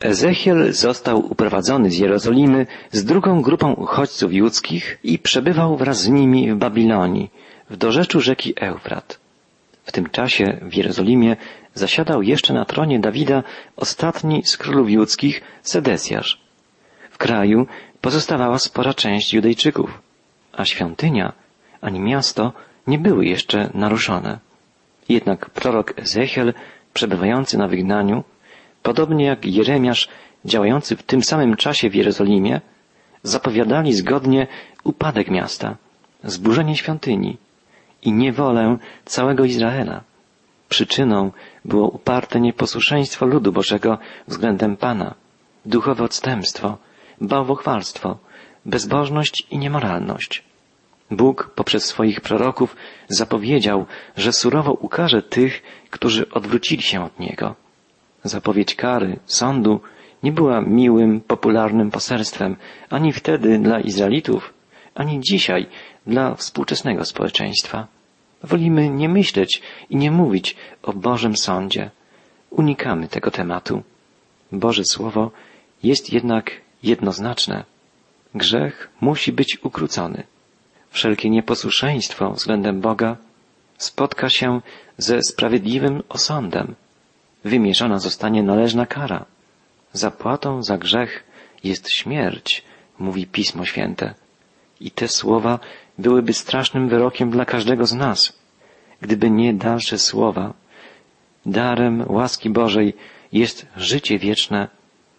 Ezechiel został uprowadzony z Jerozolimy z drugą grupą uchodźców judzkich i przebywał wraz z nimi w Babilonii, w dorzeczu rzeki Eufrat. W tym czasie w Jerozolimie zasiadał jeszcze na tronie Dawida ostatni z królów judzkich, Sedesjasz. W kraju pozostawała spora część Judejczyków, a świątynia ani miasto nie były jeszcze naruszone. Jednak prorok Ezechiel, przebywający na wygnaniu, podobnie jak Jeremiasz działający w tym samym czasie w Jerozolimie, zapowiadali zgodnie upadek miasta, zburzenie świątyni i niewolę całego Izraela. Przyczyną było uparte nieposłuszeństwo ludu Bożego względem Pana, duchowe odstępstwo, bałwochwalstwo, bezbożność i niemoralność. Bóg poprzez swoich proroków zapowiedział, że surowo ukarze tych, którzy odwrócili się od Niego. Zapowiedź kary, sądu nie była miłym, popularnym poselstwem ani wtedy dla Izraelitów, ani dzisiaj dla współczesnego społeczeństwa. Wolimy nie myśleć i nie mówić o Bożym Sądzie. Unikamy tego tematu. Boże Słowo jest jednak jednoznaczne. Grzech musi być ukrócony. Wszelkie nieposłuszeństwo względem Boga spotka się ze sprawiedliwym osądem wymierzona zostanie należna kara. Zapłatą za grzech jest śmierć, mówi Pismo Święte. I te słowa byłyby strasznym wyrokiem dla każdego z nas. Gdyby nie dalsze słowa, darem łaski Bożej jest życie wieczne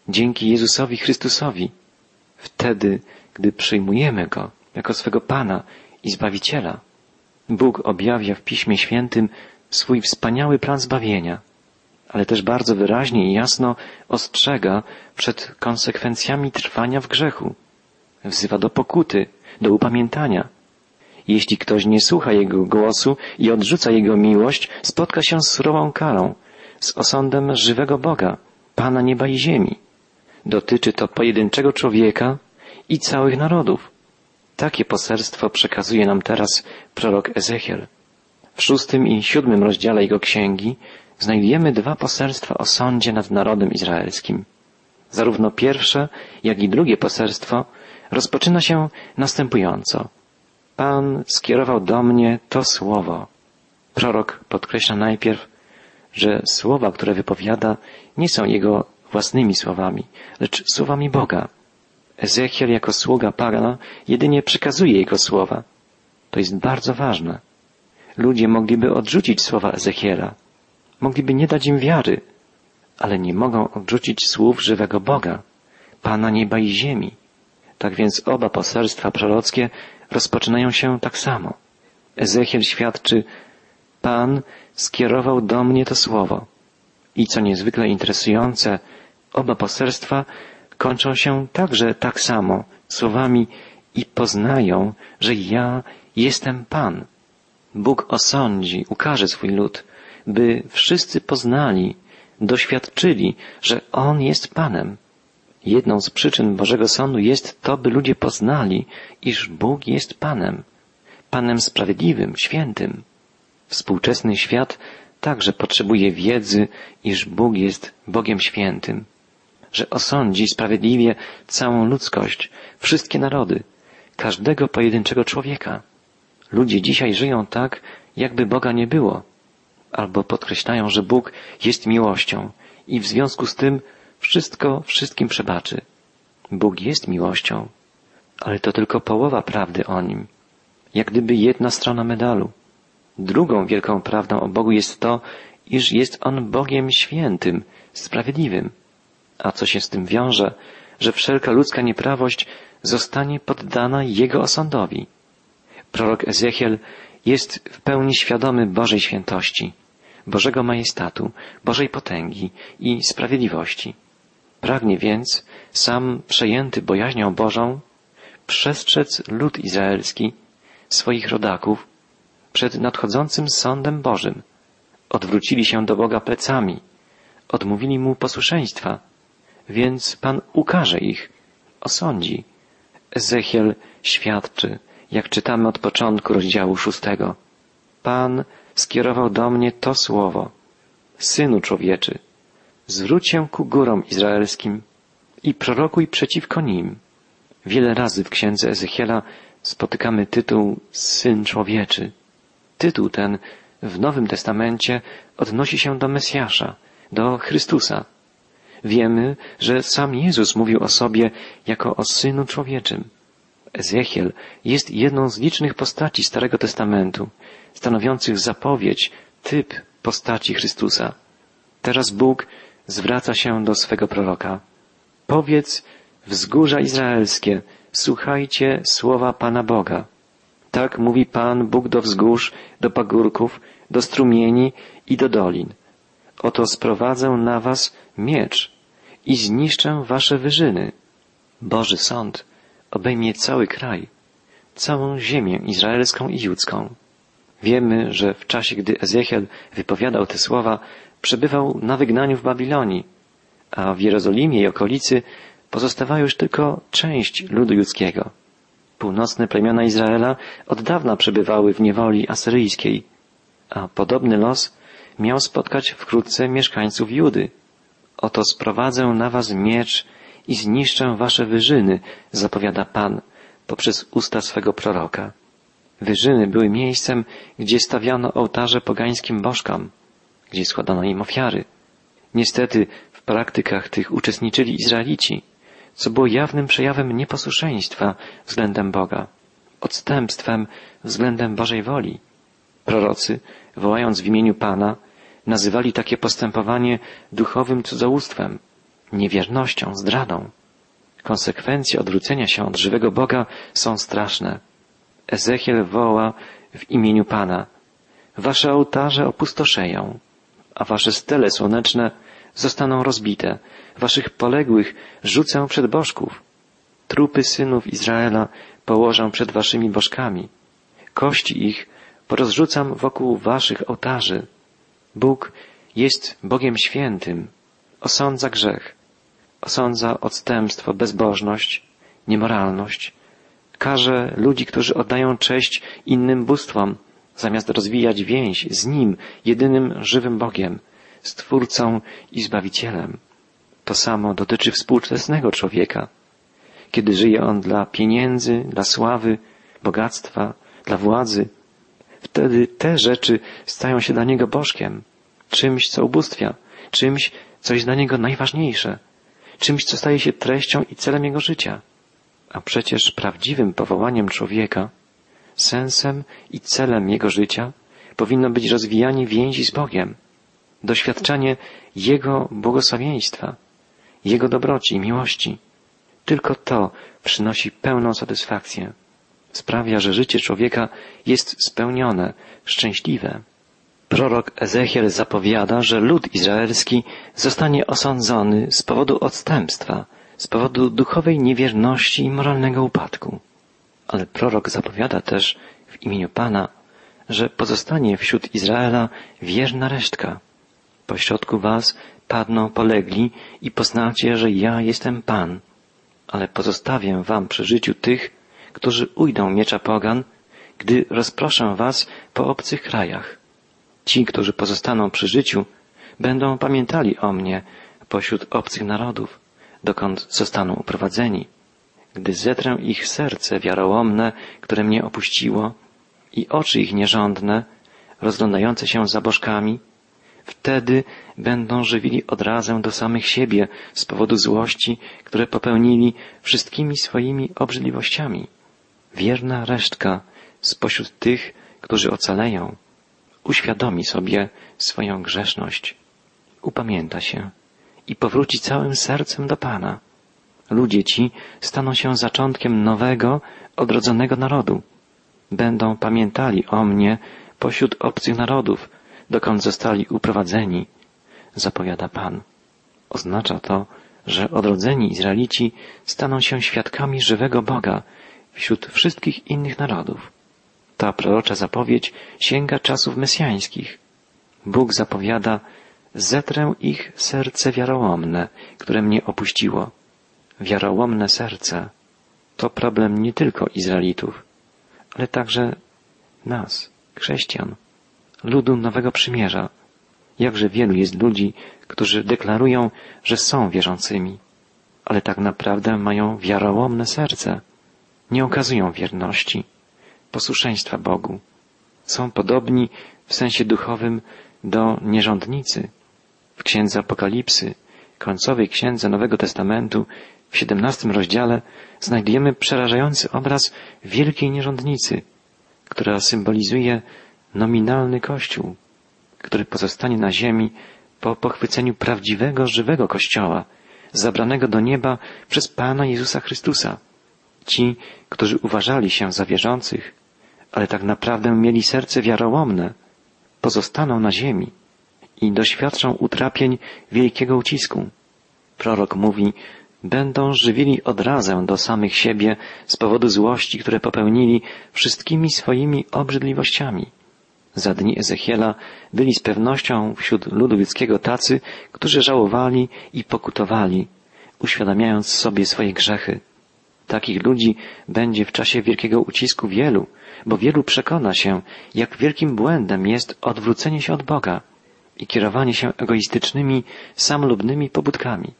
dzięki Jezusowi Chrystusowi. Wtedy, gdy przyjmujemy Go jako swego Pana i Zbawiciela, Bóg objawia w Piśmie Świętym swój wspaniały plan zbawienia ale też bardzo wyraźnie i jasno ostrzega przed konsekwencjami trwania w grzechu. Wzywa do pokuty, do upamiętania. Jeśli ktoś nie słucha Jego głosu i odrzuca Jego miłość, spotka się z surową karą, z osądem żywego Boga, Pana nieba i ziemi. Dotyczy to pojedynczego człowieka i całych narodów. Takie poselstwo przekazuje nam teraz prorok Ezechiel. W szóstym i siódmym rozdziale jego księgi znajdujemy dwa poselstwa o sądzie nad narodem izraelskim. Zarówno pierwsze, jak i drugie poselstwo rozpoczyna się następująco. Pan skierował do mnie to słowo. Prorok podkreśla najpierw, że słowa, które wypowiada, nie są jego własnymi słowami, lecz słowami Boga. Ezechiel jako sługa Pana jedynie przekazuje jego słowa. To jest bardzo ważne. Ludzie mogliby odrzucić słowa Ezechiela, Mogliby nie dać im wiary, ale nie mogą odrzucić słów żywego Boga, Pana nieba i ziemi. Tak więc oba poselstwa prorockie rozpoczynają się tak samo. Ezechiel świadczy, Pan skierował do mnie to słowo. I co niezwykle interesujące, oba poselstwa kończą się także tak samo, słowami i poznają, że ja jestem Pan. Bóg osądzi, ukaże swój lud, by wszyscy poznali, doświadczyli, że On jest Panem. Jedną z przyczyn Bożego Sądu jest to, by ludzie poznali, iż Bóg jest Panem, Panem sprawiedliwym, świętym. Współczesny świat także potrzebuje wiedzy, iż Bóg jest Bogiem świętym, że osądzi sprawiedliwie całą ludzkość, wszystkie narody, każdego pojedynczego człowieka. Ludzie dzisiaj żyją tak, jakby Boga nie było albo podkreślają, że Bóg jest miłością i w związku z tym wszystko wszystkim przebaczy. Bóg jest miłością, ale to tylko połowa prawdy o Nim, jak gdyby jedna strona medalu. Drugą wielką prawdą o Bogu jest to, iż jest On Bogiem świętym, sprawiedliwym. A co się z tym wiąże, że wszelka ludzka nieprawość zostanie poddana Jego osądowi. Prorok Ezechiel jest w pełni świadomy Bożej świętości, Bożego majestatu, Bożej potęgi i sprawiedliwości. Pragnie więc, sam przejęty bojaźnią Bożą, przestrzec lud izraelski, swoich rodaków, przed nadchodzącym sądem Bożym. Odwrócili się do Boga plecami, odmówili Mu posłuszeństwa, więc Pan ukaże ich, osądzi. Ezechiel świadczy, jak czytamy od początku rozdziału szóstego. Pan skierował do mnie to słowo. Synu człowieczy, zwróć się ku górom izraelskim i prorokuj przeciwko nim. Wiele razy w księdze Ezechiela spotykamy tytuł Syn Człowieczy. Tytuł ten w Nowym Testamencie odnosi się do Mesjasza, do Chrystusa. Wiemy, że sam Jezus mówił o sobie jako o Synu Człowieczym. Ezechiel jest jedną z licznych postaci Starego Testamentu, stanowiących zapowiedź, typ postaci Chrystusa. Teraz Bóg zwraca się do swego proroka. Powiedz wzgórza izraelskie, słuchajcie słowa Pana Boga. Tak mówi Pan Bóg do wzgórz, do pagórków, do strumieni i do dolin. Oto sprowadzę na was miecz i zniszczę wasze wyżyny. Boży sąd obejmie cały kraj, całą ziemię izraelską i judzką. Wiemy, że w czasie, gdy Ezechiel wypowiadał te słowa, przebywał na wygnaniu w Babilonii, a w Jerozolimie i okolicy pozostawała już tylko część ludu judzkiego. Północne plemiona Izraela od dawna przebywały w niewoli asyryjskiej, a podobny los miał spotkać wkrótce mieszkańców Judy. Oto sprowadzę na was miecz i zniszczę wasze wyżyny, zapowiada Pan poprzez usta swego proroka. Wyżyny były miejscem, gdzie stawiano ołtarze pogańskim bożkom, gdzie składano im ofiary. Niestety w praktykach tych uczestniczyli Izraelici, co było jawnym przejawem nieposłuszeństwa względem Boga, odstępstwem względem Bożej woli. Prorocy, wołając w imieniu Pana, nazywali takie postępowanie duchowym cudzołóstwem, niewiernością, zdradą. Konsekwencje odwrócenia się od żywego Boga są straszne. Ezechiel woła w imieniu Pana. Wasze ołtarze opustoszeją, a wasze stele słoneczne zostaną rozbite. Waszych poległych rzucę przed bożków. Trupy synów Izraela położę przed waszymi bożkami. Kości ich porozrzucam wokół waszych ołtarzy. Bóg jest Bogiem świętym, osądza grzech, osądza odstępstwo, bezbożność, niemoralność, karze ludzi, którzy oddają cześć innym bóstwom, zamiast rozwijać więź z Nim, jedynym żywym Bogiem, Stwórcą i Zbawicielem. To samo dotyczy współczesnego człowieka. Kiedy żyje on dla pieniędzy, dla sławy, bogactwa, dla władzy, wtedy te rzeczy stają się dla niego bożkiem, czymś, co ubóstwia, czymś, co jest dla niego najważniejsze, czymś, co staje się treścią i celem jego życia. A przecież prawdziwym powołaniem człowieka, sensem i celem jego życia powinno być rozwijanie więzi z Bogiem, doświadczanie Jego błogosławieństwa, Jego dobroci i miłości. Tylko to przynosi pełną satysfakcję. Sprawia, że życie człowieka jest spełnione, szczęśliwe. Prorok Ezechiel zapowiada, że lud izraelski zostanie osądzony z powodu odstępstwa, z powodu duchowej niewierności i moralnego upadku. Ale prorok zapowiada też w imieniu Pana, że pozostanie wśród Izraela wierna resztka. Pośrodku was padną polegli i poznacie, że ja jestem Pan, ale pozostawię wam przy życiu tych, którzy ujdą miecza pogan, gdy rozproszę was po obcych krajach. Ci, którzy pozostaną przy życiu, będą pamiętali o mnie pośród obcych narodów, dokąd zostaną uprowadzeni. Gdy zetrę ich serce wiarołomne, które mnie opuściło, i oczy ich nierządne, rozglądające się za bożkami, wtedy będą żywili odrazę do samych siebie z powodu złości, które popełnili wszystkimi swoimi obrzydliwościami. Wierna resztka spośród tych, którzy ocaleją, uświadomi sobie swoją grzeszność, upamięta się i powróci całym sercem do Pana. Ludzie ci staną się zaczątkiem nowego, odrodzonego narodu. Będą pamiętali o mnie pośród obcych narodów, dokąd zostali uprowadzeni, zapowiada Pan. Oznacza to, że odrodzeni Izraelici staną się świadkami żywego Boga wśród wszystkich innych narodów. Ta prorocza zapowiedź sięga czasów mesjańskich. Bóg zapowiada, zetrę ich serce wiarołomne, które mnie opuściło. Wiarołomne serce to problem nie tylko Izraelitów, ale także nas, chrześcijan, ludu Nowego Przymierza. Jakże wielu jest ludzi, którzy deklarują, że są wierzącymi, ale tak naprawdę mają wiarołomne serce. Nie okazują wierności, posłuszeństwa Bogu. Są podobni w sensie duchowym do nierządnicy. W księdze Apokalipsy, końcowej księdze Nowego Testamentu, w siedemnastym rozdziale znajdujemy przerażający obraz wielkiej nierządnicy, która symbolizuje nominalny Kościół, który pozostanie na ziemi po pochwyceniu prawdziwego, żywego Kościoła, zabranego do nieba przez Pana Jezusa Chrystusa. Ci, którzy uważali się za wierzących, ale tak naprawdę mieli serce wiarołomne, pozostaną na ziemi i doświadczą utrapień wielkiego ucisku. Prorok mówi, będą żywili odrazę do samych siebie z powodu złości, które popełnili wszystkimi swoimi obrzydliwościami. Za dni Ezechiela byli z pewnością wśród ludu ludzkiego tacy, którzy żałowali i pokutowali, uświadamiając sobie swoje grzechy. Takich ludzi będzie w czasie wielkiego ucisku wielu, bo wielu przekona się, jak wielkim błędem jest odwrócenie się od Boga i kierowanie się egoistycznymi, samolubnymi pobudkami.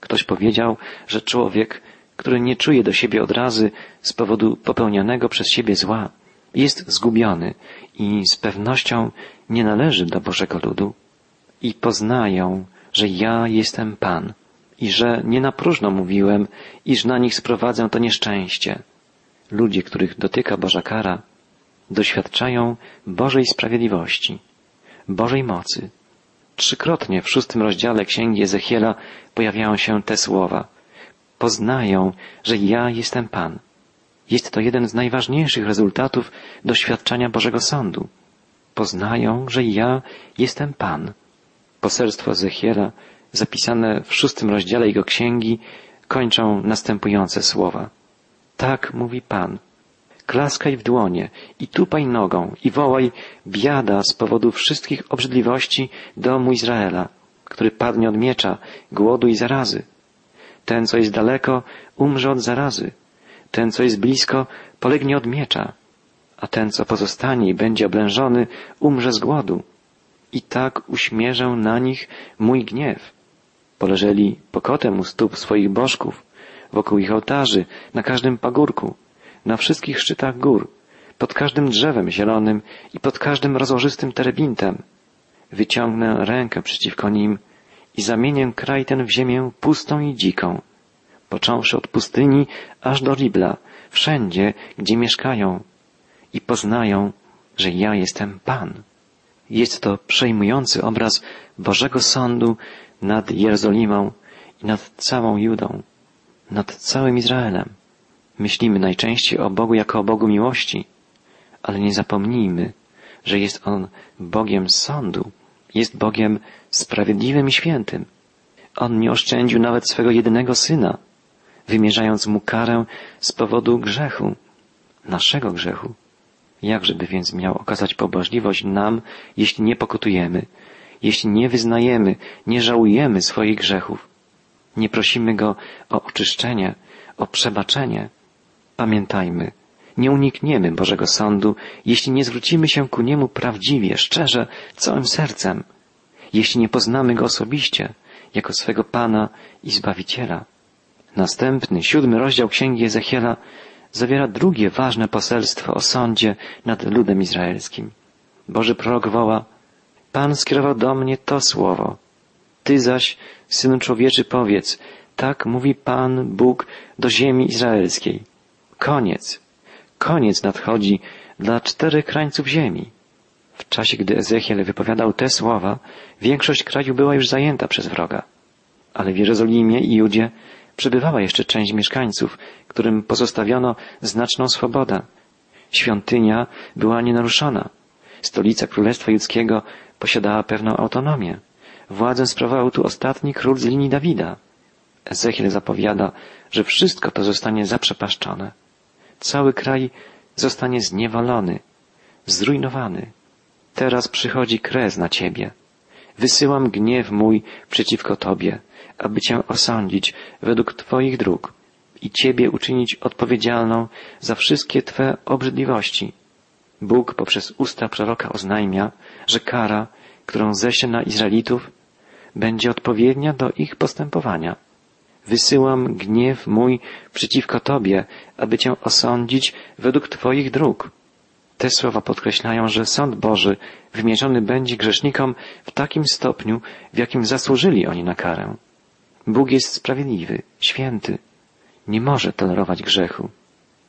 Ktoś powiedział, że człowiek, który nie czuje do siebie odrazy z powodu popełnianego przez siebie zła, jest zgubiony i z pewnością nie należy do Bożego ludu i poznają, że ja jestem Pan i że nie na próżno mówiłem, iż na nich sprowadzę to nieszczęście. Ludzie, których dotyka Boża kara, doświadczają Bożej sprawiedliwości, Bożej mocy. Trzykrotnie w szóstym rozdziale Księgi Ezechiela pojawiają się te słowa. Poznają, że ja jestem Pan. Jest to jeden z najważniejszych rezultatów doświadczenia Bożego Sądu. Poznają, że ja jestem Pan. Poselstwo Ezechiela, zapisane w szóstym rozdziale jego księgi, kończą następujące słowa. Tak mówi Pan. Klaskaj w dłonie i tupaj nogą i wołaj biada z powodu wszystkich obrzydliwości domu Izraela, który padnie od miecza, głodu i zarazy. Ten, co jest daleko, umrze od zarazy. Ten, co jest blisko, polegnie od miecza, a ten, co pozostanie i będzie oblężony, umrze z głodu. I tak uśmierzę na nich mój gniew. Poleżeli pokotem u stóp swoich bożków, wokół ich ołtarzy, na każdym pagórku, na wszystkich szczytach gór, pod każdym drzewem zielonym i pod każdym rozłożystym terebintem. Wyciągnę rękę przeciwko nim i zamienię kraj ten w ziemię pustą i dziką, począwszy od pustyni aż do Libla, wszędzie, gdzie mieszkają i poznają, że ja jestem Pan. Jest to przejmujący obraz Bożego Sądu nad Jerozolimą i nad całą Judą, nad całym Izraelem. Myślimy najczęściej o Bogu jako o Bogu miłości, ale nie zapomnijmy, że jest On Bogiem sądu, jest Bogiem sprawiedliwym i świętym. On nie oszczędził nawet swego jedynego Syna, wymierzając Mu karę z powodu grzechu, naszego grzechu. Jakżeby więc miał okazać pobożliwość nam, jeśli nie pokutujemy, jeśli nie wyznajemy, nie żałujemy swoich grzechów, nie prosimy Go o oczyszczenie, o przebaczenie. Pamiętajmy, nie unikniemy Bożego Sądu, jeśli nie zwrócimy się ku Niemu prawdziwie, szczerze, całym sercem, jeśli nie poznamy Go osobiście, jako swego Pana i Zbawiciela. Następny, siódmy rozdział Księgi Ezechiela zawiera drugie ważne poselstwo o sądzie nad ludem izraelskim. Boży prorok woła, Pan skierował do mnie to słowo. Ty zaś, synu człowieczy, powiedz, tak mówi Pan Bóg do ziemi izraelskiej. Koniec. Koniec nadchodzi dla czterech krańców ziemi. W czasie, gdy Ezechiel wypowiadał te słowa, większość kraju była już zajęta przez wroga. Ale w Jerozolimie i Judzie przebywała jeszcze część mieszkańców, którym pozostawiono znaczną swobodę. Świątynia była nienaruszona. Stolica Królestwa Judzkiego posiadała pewną autonomię. Władzę sprawował tu ostatni król z linii Dawida. Ezechiel zapowiada, że wszystko to zostanie zaprzepaszczone. Cały kraj zostanie zniewolony, zrujnowany. Teraz przychodzi kres na ciebie. Wysyłam gniew mój przeciwko tobie, aby cię osądzić według twoich dróg i ciebie uczynić odpowiedzialną za wszystkie twe obrzydliwości. Bóg poprzez usta proroka oznajmia, że kara którą ześlę na Izraelitów, będzie odpowiednia do ich postępowania. Wysyłam gniew mój przeciwko Tobie, aby Cię osądzić według Twoich dróg. Te słowa podkreślają, że sąd Boży wymierzony będzie grzesznikom w takim stopniu, w jakim zasłużyli oni na karę. Bóg jest sprawiedliwy, święty, nie może tolerować grzechu.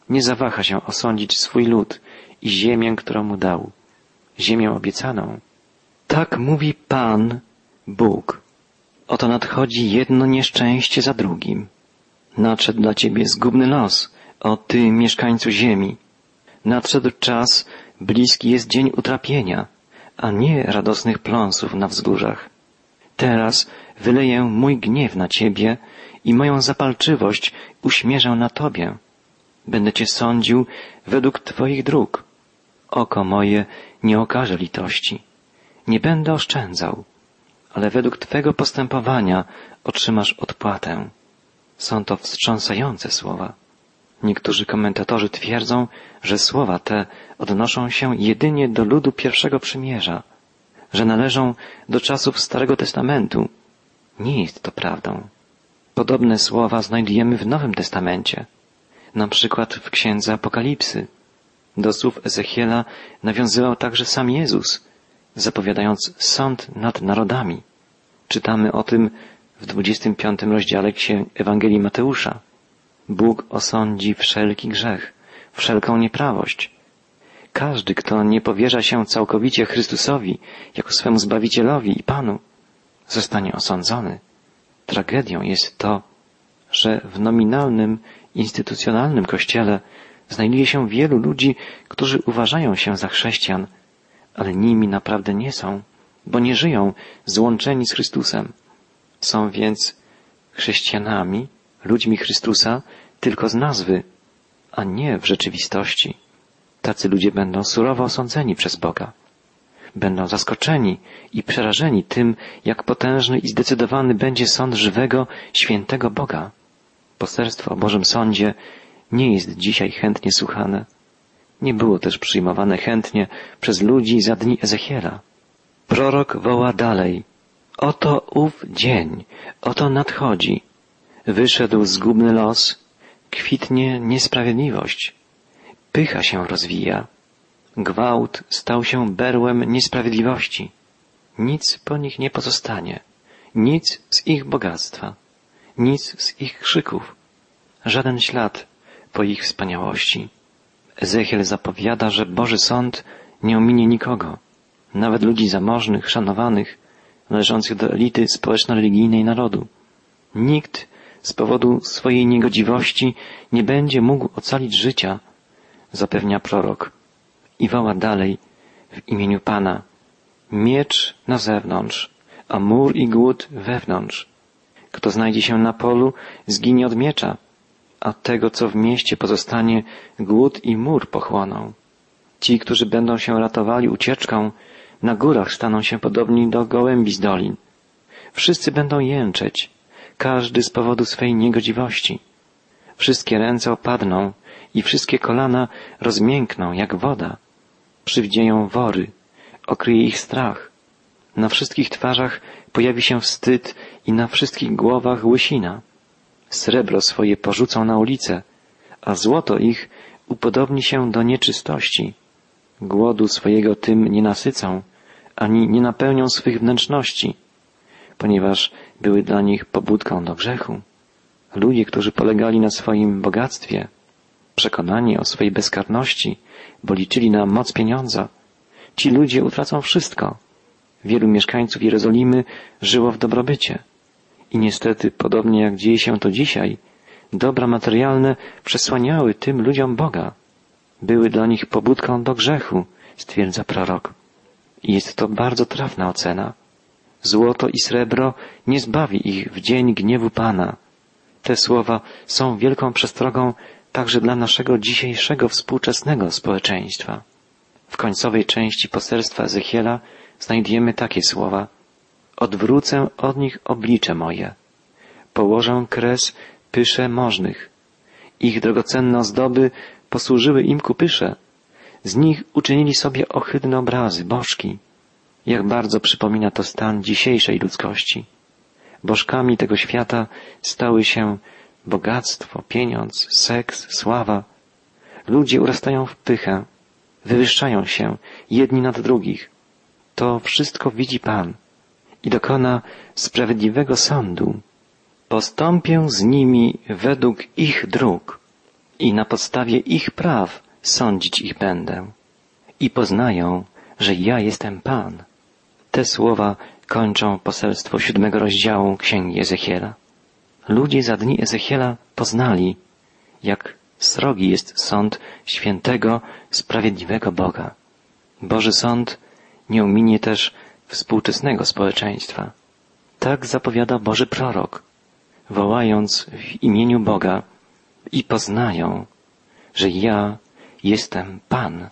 Nie zawaha się osądzić swój lud i ziemię, którą mu dał, ziemię obiecaną. Tak mówi Pan, Bóg. Oto nadchodzi jedno nieszczęście za drugim. Nadszedł dla ciebie zgubny los, o ty mieszkańcu ziemi. Nadszedł czas, bliski jest dzień utrapienia, a nie radosnych pląsów na wzgórzach. Teraz wyleję mój gniew na ciebie i moją zapalczywość uśmierzę na tobie. Będę cię sądził według twoich dróg. Oko moje nie okaże litości. Nie będę oszczędzał, ale według twego postępowania otrzymasz odpłatę. Są to wstrząsające słowa. Niektórzy komentatorzy twierdzą, że słowa te odnoszą się jedynie do ludu pierwszego przymierza, że należą do czasów Starego Testamentu. Nie jest to prawdą. Podobne słowa znajdujemy w Nowym Testamencie, na przykład w Księdze Apokalipsy. Do słów Ezechiela nawiązywał także sam Jezus, zapowiadając sąd nad narodami. Czytamy o tym w 25 rozdziale Księgi Ewangelii Mateusza. Bóg osądzi wszelki grzech, wszelką nieprawość. Każdy, kto nie powierza się całkowicie Chrystusowi jako swemu Zbawicielowi i Panu, zostanie osądzony. Tragedią jest to, że w nominalnym, instytucjonalnym kościele znajduje się wielu ludzi, którzy uważają się za chrześcijan, ale nimi naprawdę nie są, bo nie żyją złączeni z Chrystusem. Są więc chrześcijanami, ludźmi Chrystusa tylko z nazwy, a nie w rzeczywistości. Tacy ludzie będą surowo osądzeni przez Boga. Będą zaskoczeni i przerażeni tym, jak potężny i zdecydowany będzie sąd żywego, świętego Boga. Posterstwo o Bożym Sądzie nie jest dzisiaj chętnie słuchane. Nie było też przyjmowane chętnie przez ludzi za dni Ezechiela. Prorok woła dalej. Oto ów dzień, oto nadchodzi. Wyszedł zgubny los, kwitnie niesprawiedliwość. Pycha się rozwija. Gwałt stał się berłem niesprawiedliwości. Nic po nich nie pozostanie. Nic z ich bogactwa. Nic z ich krzyków. Żaden ślad po ich wspaniałości. Ezechiel zapowiada, że Boży Sąd nie ominie nikogo, nawet ludzi zamożnych, szanowanych, należących do elity społeczno-religijnej narodu. Nikt z powodu swojej niegodziwości nie będzie mógł ocalić życia, zapewnia prorok. I woła dalej w imieniu Pana. Miecz na zewnątrz, a mur i głód wewnątrz. Kto znajdzie się na polu, zginie od miecza, a tego, co w mieście pozostanie, głód i mur pochłoną. Ci, którzy będą się ratowali ucieczką, na górach staną się podobni do gołębi z dolin. Wszyscy będą jęczeć, każdy z powodu swej niegodziwości. Wszystkie ręce opadną i wszystkie kolana rozmiękną jak woda. Przywdzieją wory, okryje ich strach. Na wszystkich twarzach pojawi się wstyd i na wszystkich głowach łysina. Srebro swoje porzucą na ulicę, a złoto ich upodobni się do nieczystości. Głodu swojego tym nie nasycą, ani nie napełnią swych wnętrzności, ponieważ były dla nich pobudką do grzechu. Ludzie, którzy polegali na swoim bogactwie, przekonani o swojej bezkarności, bo liczyli na moc pieniądza, ci ludzie utracą wszystko. Wielu mieszkańców Jerozolimy żyło w dobrobycie. I niestety, podobnie jak dzieje się to dzisiaj, dobra materialne przesłaniały tym ludziom Boga. Były dla nich pobudką do grzechu, stwierdza prorok. I jest to bardzo trafna ocena. Złoto i srebro nie zbawi ich w dzień gniewu Pana. Te słowa są wielką przestrogą także dla naszego dzisiejszego współczesnego społeczeństwa. W końcowej części poselstwa Ezechiela znajdziemy takie słowa. Odwrócę od nich oblicze moje. Położę kres pysze możnych. Ich drogocenne ozdoby posłużyły im ku pysze. Z nich uczynili sobie ohydne obrazy, bożki. Jak bardzo przypomina to stan dzisiejszej ludzkości. Bożkami tego świata stały się bogactwo, pieniądz, seks, sława. Ludzie urastają w pychę, wywyższają się jedni nad drugich. To wszystko widzi Pan i dokona sprawiedliwego sądu. Postąpię z nimi według ich dróg i na podstawie ich praw sądzić ich będę. I poznają, że ja jestem Pan. Te słowa kończą poselstwo siódmego rozdziału Księgi Ezechiela. Ludzie za dni Ezechiela poznali, jak srogi jest sąd świętego, sprawiedliwego Boga. Boży sąd nie ominie też współczesnego społeczeństwa. Tak zapowiada Boży prorok, wołając w imieniu Boga i poznają, że ja jestem Pan.